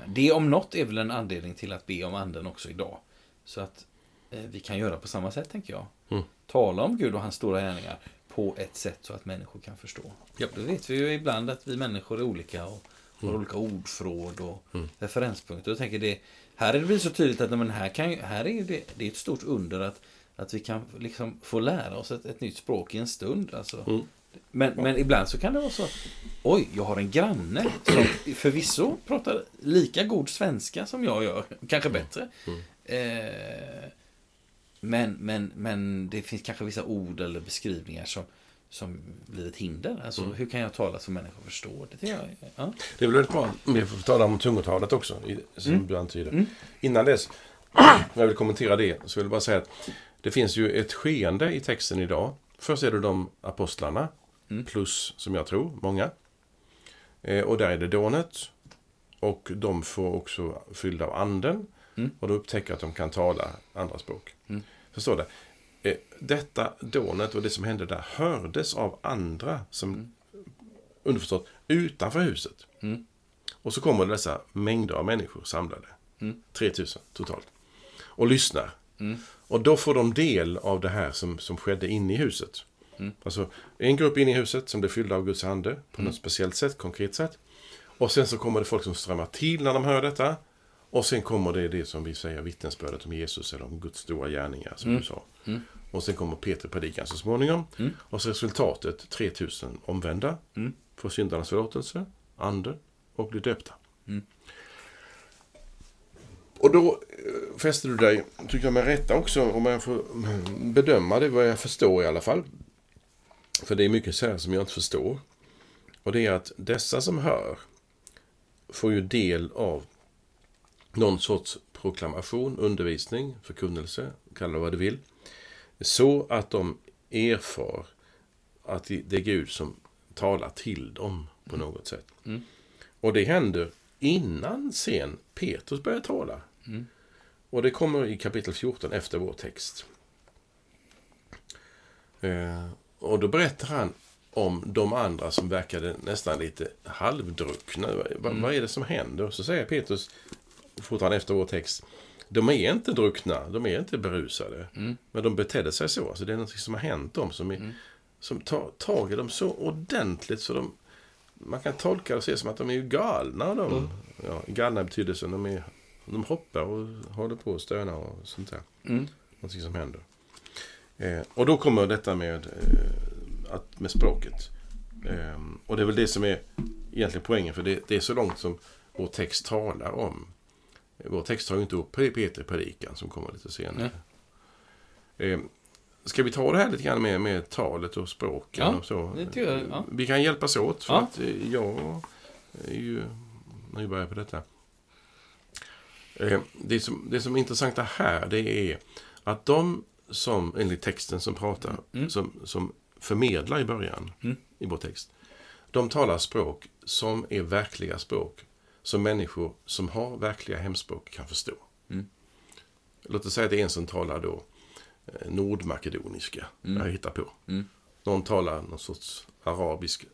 det om något är väl en anledning till att be om anden också idag. Så att eh, vi kan göra på samma sätt tänker jag. Mm. Tala om Gud och hans stora gärningar på ett sätt så att människor kan förstå. Japp. Då vet vi ju ibland att vi människor är olika och har Mm. olika ordfråd och referenspunkter. Jag tänker det, här är det så tydligt att men här, kan, här är det, det är ett stort under att, att vi kan liksom få lära oss ett, ett nytt språk i en stund. Alltså. Mm. Men, men ibland så kan det vara så att oj, jag har en granne som [CLEARS THROAT] förvisso pratar lika god svenska som jag gör, kanske bättre. Eh, men, men, men det finns kanske vissa ord eller beskrivningar som, som blir ett hinder. Alltså, hur kan jag tala så människor förstår? Det jag, ja. Det är väl bra vi får tala om tungotalet också, som Mm. du antyder. Innan dess, när [CLEARS THROAT] jag vill kommentera det, så vill jag bara säga att det finns ju ett skeende i texten idag. Först är det de apostlarna, Mm. plus, som jag tror, många. Eh, och där är det dånet. Och de får också fyllda av anden. Mm. Och då upptäcker att de kan tala andra språk. Förstår det? Eh, detta dånet och det som hände där hördes av andra som underförstått utanför huset. Mm. Och så kommer dessa mängder av människor samlade. Mm. 3000 totalt. Och lyssnar. Och då får de del av det här som, som skedde inne i huset. Mm. Alltså en grupp inne i huset som blev fyllda av Guds ande på något speciellt sätt, konkret sätt. Och sen så kommer det folk som strömmar till när de hör detta. Och sen kommer det det som vi säger vittnesbördet om Jesus eller om Guds stora gärningar som du sa. Och sen kommer Peter predikan så småningom. Och så resultatet 3000 omvända. Får syndarnas förlåtelse, ande och blir döpta. Och då eh, fäster du dig, tycker jag med rätta också, om jag får bedöma det vad jag förstår i alla fall. För det är mycket så här som jag inte förstår. Och det är att dessa som hör får ju del av någon sorts proklamation, undervisning, förkunnelse, kalla det vad du vill. Så att de erfar att det är Gud som talar till dem på något sätt. Mm. Och det händer innan sen Petrus börjar tala. Mm. Och det kommer i kapitel 14 efter vår text. Eh, och då berättar han om de andra som verkade nästan lite halvdruckna. Va, Mm. Vad är det som händer? Så säger Petrus, fortfarande efter vår text, de är inte druckna, de är inte berusade. Mm. Men de betedde sig så. Alltså det är något som har hänt dem som, är, som tar tag i dem så ordentligt så de man kan tolka det och se som att de är galna. De. Mm. Ja, galna i betydelsen de, är, de hoppar och håller på och stönar och sånt där. Mm. Någonting som händer. Eh, och då kommer detta med, eh, att, med språket. Eh, och det är väl det som är egentligen poängen. För det, det är så långt som vår text talar om. Vår text tar ju inte upp Peter i predikan som kommer lite senare. Eh, ska vi ta det här lite grann med, med talet och språken Ja, och så? jag, ja. Vi kan hjälpas åt för Ja. att eh, jag är ju nybörjare på detta. Eh, Det som, det som är intressanta här det är att de som, enligt texten som pratar, Mm. som, som förmedlar i början Mm. i vår text. De talar språk som är verkliga språk. Som människor som har verkliga hemspråk kan förstå. Mm. Låt oss säga att det är en som talar då eh, nordmakedoniska. Jag hittar på. Mm. Någon talar någon sorts arabisk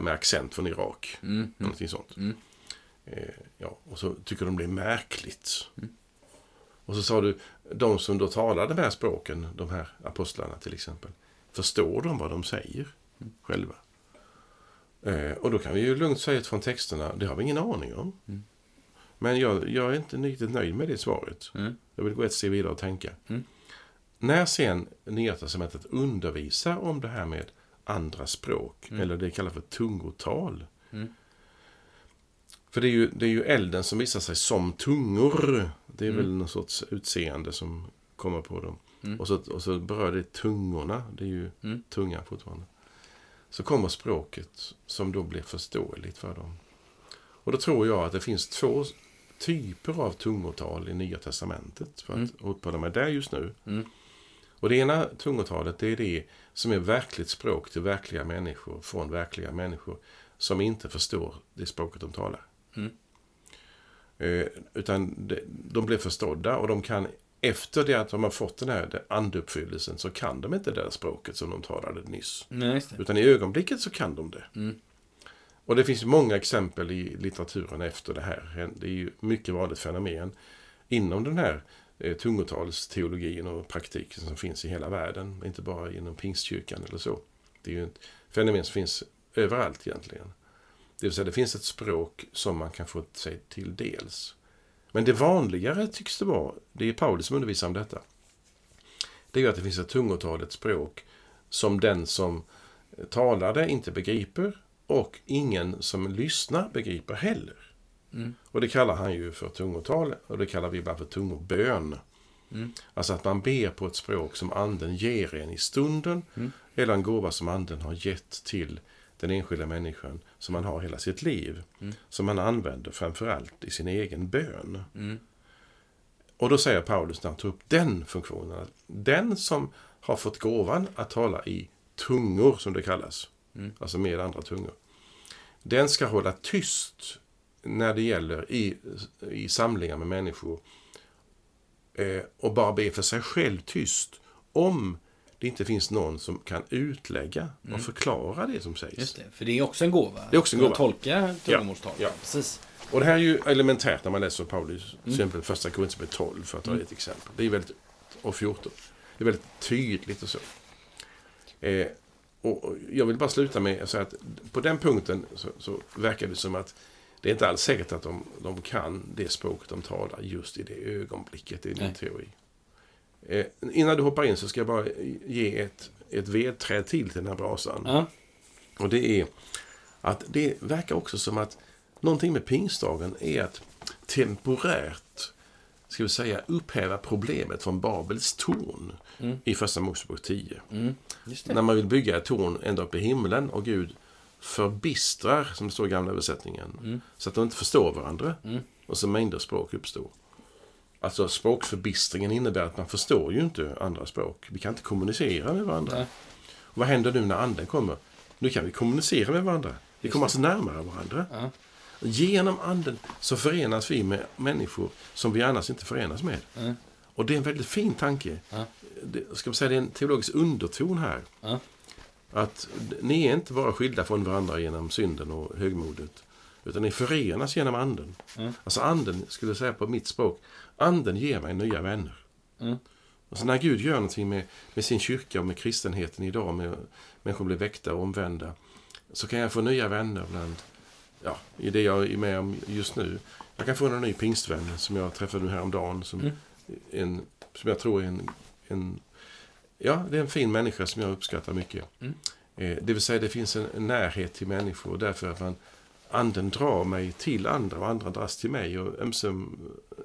med accent från Irak. Mm. Någonting sånt. Mm. Eh, ja, och så tycker de det är märkligt. Och så sa du, de som då talar de här språken, de här apostlarna till exempel, förstår de vad de säger själva? Eh, och då kan vi ju lugnt säga från texterna, det har vi ingen aning om. Men jag, jag är inte riktigt nöjd med det svaret. Mm. Jag vill gå ett steg vidare och tänka. Mm. När sen Nya Testamentet undervisar om det här med andra språk, eller det kallas för tungotal. Mm. För det är, ju, det är ju elden som visar sig som tungor. Det är Mm. väl någon sorts utseende som kommer på dem. Mm. Och, så, och så berör det tungorna. Det är ju Mm. tunga fortfarande. Så kommer språket som då blir förståeligt för dem. Och då tror jag att det finns två typer av tungotal i Nya Testamentet. För att uppehålla mig där just nu. Mm. Och det ena tungotalet det är det som är verkligt språk till verkliga människor från verkliga människor som inte förstår det språket de talar. Mm. Eh, utan de, de blir förstådda och de kan efter det att de har fått den här anduppfyllelsen så kan de inte det där språket som de talade nyss. Nej. Utan i ögonblicket så kan de det. Mm. Och det finns många exempel i litteraturen efter det här. Det är ju mycket vanligt fenomen inom den här eh, tungotalsteologin och praktiken som finns i hela världen. Inte bara inom pingstkyrkan eller så. Det är ju ett fenomen som finns överallt egentligen. Det vill säga det finns ett språk som man kan få sig till dels. Men det vanligare tycks det vara, det är Paulus som undervisar om detta. Det är ju att det finns ett tungotalet språk som den som talar det inte begriper och ingen som lyssnar begriper heller. Mm. Och det kallar han ju för tungotal och det kallar vi ibland för tungobön. Mm. Alltså att man ber på ett språk som anden ger en i stunden Mm. eller en gåva som anden har gett till den enskilda människan som man har hela sitt liv. Mm. Som man använder framförallt i sin egen bön. Mm. Och då säger Paulus när han tar upp den funktionen. Att den som har fått gåvan att tala i tungor, som det kallas. Mm. Alltså med andra tungor. Den ska hålla tyst när det gäller i, i samlingar med människor. Eh, och bara be för sig själv tyst. Om det inte finns någon som kan utlägga och förklara det som sägs. Mm. Just det, för det är också en gåva. Det är också en gåva. tolka tungomålstal. Ja, ja. Precis. Och det här är ju elementärt när man läser Paulus, till Mm. exempel första Korinthierbrevet 12 för att ta ett exempel. Det är väldigt, och 14. Det är väldigt tydligt och så. Eh, och jag vill bara sluta med att säga att på den punkten så, så verkar det som att det är inte alls säkert att de, de kan det språket de talar just i det ögonblicket. Det är Nej. teori. Eh, innan du hoppar in så ska jag bara ge ett, ett vedträd till till den här brasan. Ja. Och det är att det verkar också som att någonting med pingstdagen är att temporärt ska vi säga, upphäva problemet från Babels torn i Första Mosebok 10. Mm. När man vill bygga ett torn ända upp i himlen och Gud förbistrar, som det står i gamla översättningen, Mm. så att de inte förstår varandra. Och så mängder språk uppstår. Alltså språkförbistringen innebär att man förstår ju inte andra språk. Vi kan inte kommunicera med varandra. Nej. Och vad händer nu när anden kommer? Nu kan vi kommunicera med varandra. Vi kommer alltså närmare varandra. Ja. Genom anden så förenas vi med människor som vi annars inte förenas med. Mm. Och det är en väldigt fin tanke. Ja. Det, ska man säga, det är en teologisk underton här. Ja. Att ni är inte bara skilda från varandra genom synden och högmodet. Utan ni förenas genom anden. Alltså anden, skulle jag säga på mitt språk, anden ger mig nya vänner. Mm. Och så när Gud gör någonting med, med sin kyrka och med kristenheten idag, med människor blir väckta och omvända, så kan jag få nya vänner bland, ja, i det jag är med om just nu. Jag kan få en ny pingstvän som jag träffade nu häromdagen, som, Mm. en, som jag tror är en, en, ja, det är en fin människa som jag uppskattar mycket. Mm. Eh, det vill säga, det finns en, en närhet till människor därför att man, anden drar mig till andra och andra dras till mig och ömse,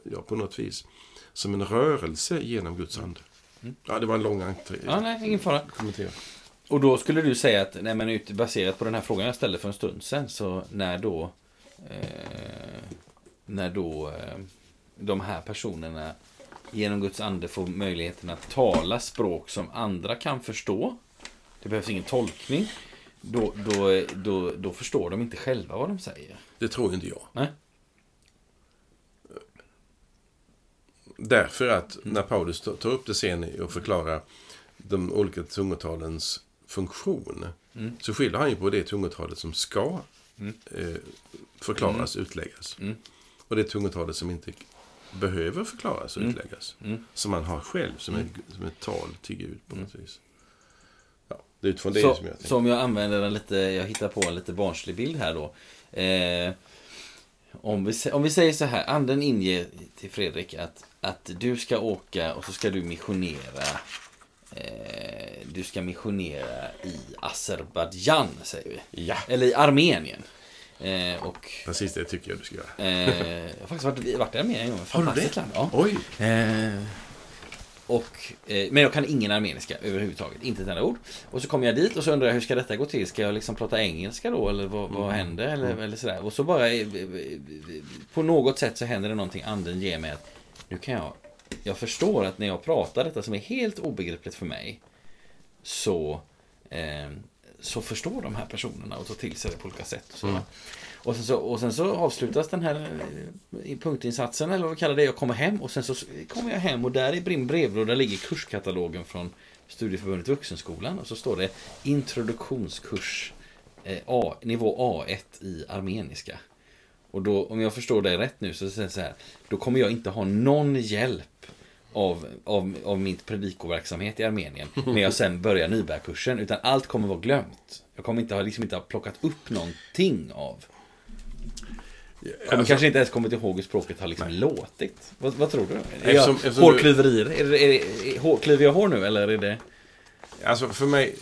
ja, på något vis, som en rörelse genom Guds ande. Ja, det var en lång entré. Mm. Ja, nej, ingen fara. kommentera. Och då skulle du säga att, nej men baserat på den här frågan jag ställde för en stund sedan, så när då, eh, när då eh, de här personerna genom Guds ande får möjligheten att tala språk som andra kan förstå, det behövs ingen tolkning, då, då, då, då förstår de inte själva vad de säger. Det tror inte jag. Nej. Därför att när Paulus tar upp det sen och förklarar de olika tungotalens funktion Mm. så skiljer han ju på det tungotalet som ska eh, förklaras, utläggas. Mm. Och det tungotalet som inte behöver förklaras och Mm. utläggas. Mm. Som man har själv, som, ett, som ett tal till Gud på något vis. Det är utifrån det Så, som jag tänker. så om jag använder en lite, jag hittar på en lite barnslig bild här då. Eh, om, vi, om vi säger så här, anden inger till Fredrik att, att du ska åka och så ska du missionera. Eh, du ska missionera i Azerbajdzjan, säger vi. Ja, Eller i Armenien. Eh, och precis det tycker jag du ska göra. eh, jag har faktiskt varit, varit i Armenien en gång. Fantastiskt land. Ja. Oj! Eh, och, eh, men jag kan ingen armeniska överhuvudtaget, inte ett enda ord. Och så kommer jag dit och så undrar jag hur ska detta gå till? Ska jag liksom prata engelska då eller vad, vad händer? Eller, eller sådär. Och så bara eh, eh, på något sätt så händer det någonting anden ger mig att nu kan jag, jag förstår att när jag pratar detta som är helt obegripligt för mig så, eh, så förstår de här personerna och tar till sig det på olika sätt. Och, så. Mm. Och, sen så, och sen så avslutas den här eh, punktinsatsen, eller vad vi kallar det. Jag kommer hem och sen så kommer jag hem och där i min brevlåda ligger kurskatalogen från Studieförbundet Vuxenskolan. Och så står det introduktionskurs eh, A, nivå A1 i armeniska. Och då, om jag förstår det rätt nu, så säger jag så här. Då kommer jag inte ha någon hjälp av, av, av min predikoverksamhet i Armenien [LAUGHS] när jag sen börjar nybörjarkursen. Utan allt kommer vara glömt. Jag kommer inte ha, liksom inte ha plockat upp någonting av. Kommer Alltså- kanske inte ens kommit ihåg hur språket har liksom låtit. Vad, vad tror du? Är Eftersom- jag eftersom hårklyverier? Är, det- är, det- är, hår, klyver jag hår nu eller är det... Alltså för mig,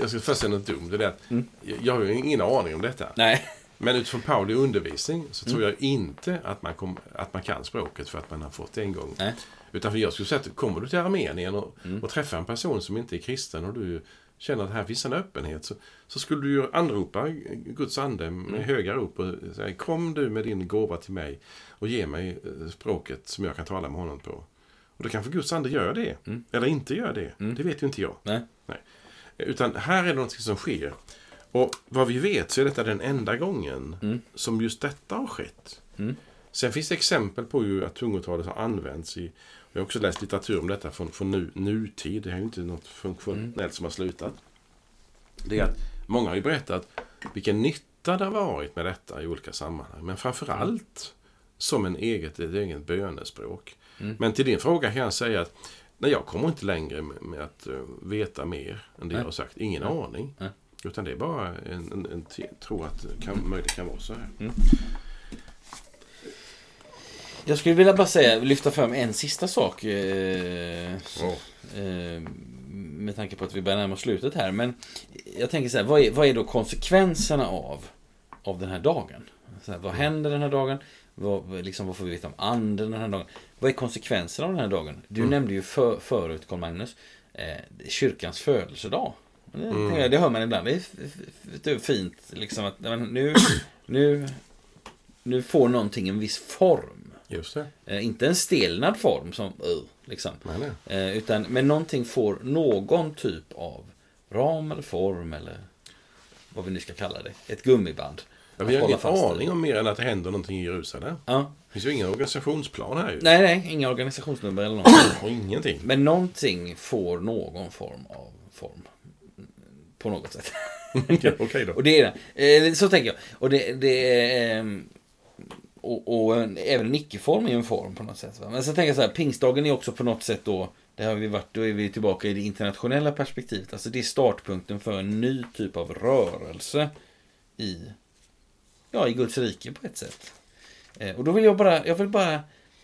jag ska först säga något dumt. Det är att Mm. jag, jag har ju ingen aning om detta. Nej. Men utifrån Pauli undervisning så Mm. tror jag inte att man, kom, att man kan språket för att man har fått det en gång. Nej. Utan för jag skulle säga att kommer du till Armenien och, Mm. och träffar en person som inte är kristen och du känner att här finns en öppenhet så, så skulle du ju anropa Guds ande med Mm. höga rop och säga Kom du med din gåva till mig och ge mig eh, språket som jag kan tala med honom på. Och då kanske Guds ande gör det. Mm. Eller inte gör det. Det vet ju inte jag. Nej. Utan här är det något som sker. Och vad vi vet så är detta den enda gången Mm. som just detta har skett. Mm. Sen finns det exempel på ju att tungotalet har använts i jag har också läst litteratur om detta från, från nu, nutid. Det är ju inte något funktionellt Mm. som har slutat. Det är att många har ju berättat vilken nytta det har varit med detta i olika sammanhang. Men framför allt som en eget, ett eget bönespråk. Mm. Men till din fråga kan jag säga att nej, jag kommer inte längre med, att eh, veta mer än det Nej. jag har sagt. Ingen Nej. aning. Nej. Utan det är bara en, en, en tro att det kan, möjligt kan vara så här. Jag skulle vilja bara säga, lyfta fram en sista sak. Eh, så, eh, med tanke på att vi börjar närma oss slutet här. Men jag tänker så här, vad är, vad är då konsekvenserna av, av den här dagen? Här, vad händer den här dagen? Vad, liksom, vad får vi veta om anden den här dagen? Vad är konsekvenserna av den här dagen? Du nämnde ju för, förut, Carl Magnus, eh, kyrkans födelsedag. Det, jag, det hör man ibland. Det är f- fint liksom att nu, nu, nu får någonting en viss form. Just det. Eh, inte en stelnad form som uh, liksom. Nej, nej. Eh, utan, men någonting får någon typ av ram eller form eller vad vi nu ska kalla det. Ett gummiband. Ja, vi har ingen aning om mer än att det händer någonting i Jerusalem. Ja. Det finns ju ingen organisationsplan här ju. Nej, nej, inga organisationsnummer eller något. [CLEARS THROAT] Och ingenting. Men någonting får någon form av form. På något sätt. [LAUGHS] ja, Okej då. [LAUGHS] Och det är det. Eh, Så tänker jag. Och det, det är... Och, och en- även en icke-form är ju en form på något sätt. Va? Men så tänker jag så här, pingstdagen är också på något sätt då, det har vi varit, då är vi tillbaka i det internationella perspektivet. Alltså det är startpunkten för en ny typ av rörelse i, ja, i Guds rike på ett sätt. Eh, Och då vill jag bara, jag vill bara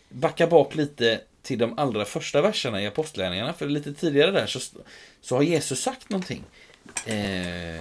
backa bak lite till de allra första verserna i Apostlagärningarna. För lite tidigare där så, så har Jesus sagt någonting. Eh,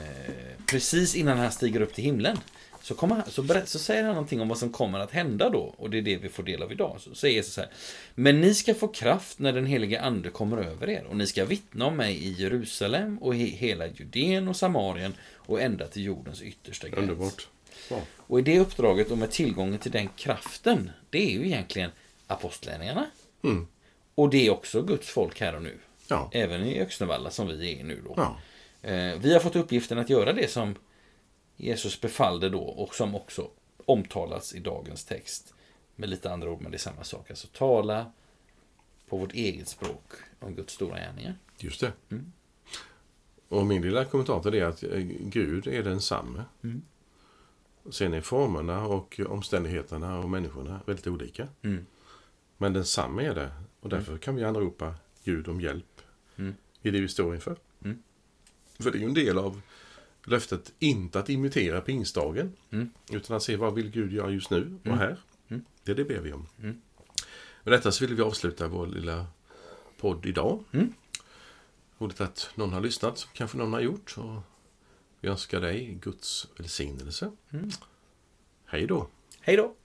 precis innan han stiger upp till himlen. Så, kommer så, berätt, så säger han någonting om vad som kommer att hända då. Och det är det vi får del av idag. Så säger Jesus så här. Men ni ska få kraft när den helige ande kommer över er. Och ni ska vittna om mig i Jerusalem och i hela Judeen och Samarien och ända till jordens yttersta gräns. Underbart. Ja. Och i det uppdraget och med tillgången till den kraften, det är ju egentligen apostlärningarna. Mm. Och det är också Guds folk här och nu. Ja. Även i Öxnevalla som vi är nu då. Ja. Eh, Vi har fått uppgiften att göra det som Jesus befallde då och som också omtalas i dagens text. Med lite andra ord, men det är samma sak. Alltså tala på vårt eget språk om Guds stora gärningar. Just det. Mm. Och min lilla kommentar till det är att eh, Gud är densamme. Mm. Sen är formerna och omständigheterna och människorna väldigt olika. Mm. Men densamme är det. Och därför kan vi anropa Gud om hjälp Mm. i det vi står inför. Mm. För det är ju en del av löftet, inte att imitera pingstdagen. Mm. Utan att se vad vill Gud göra just nu och Mm. här. Mm. Det, det ber vi om. Mm. Med detta så vill vi avsluta vår lilla podd idag. Mm. Roligt att någon har lyssnat, kanske någon har gjort. Och vi önskar dig Guds välsignelse. Mm. Hej då! Hej då!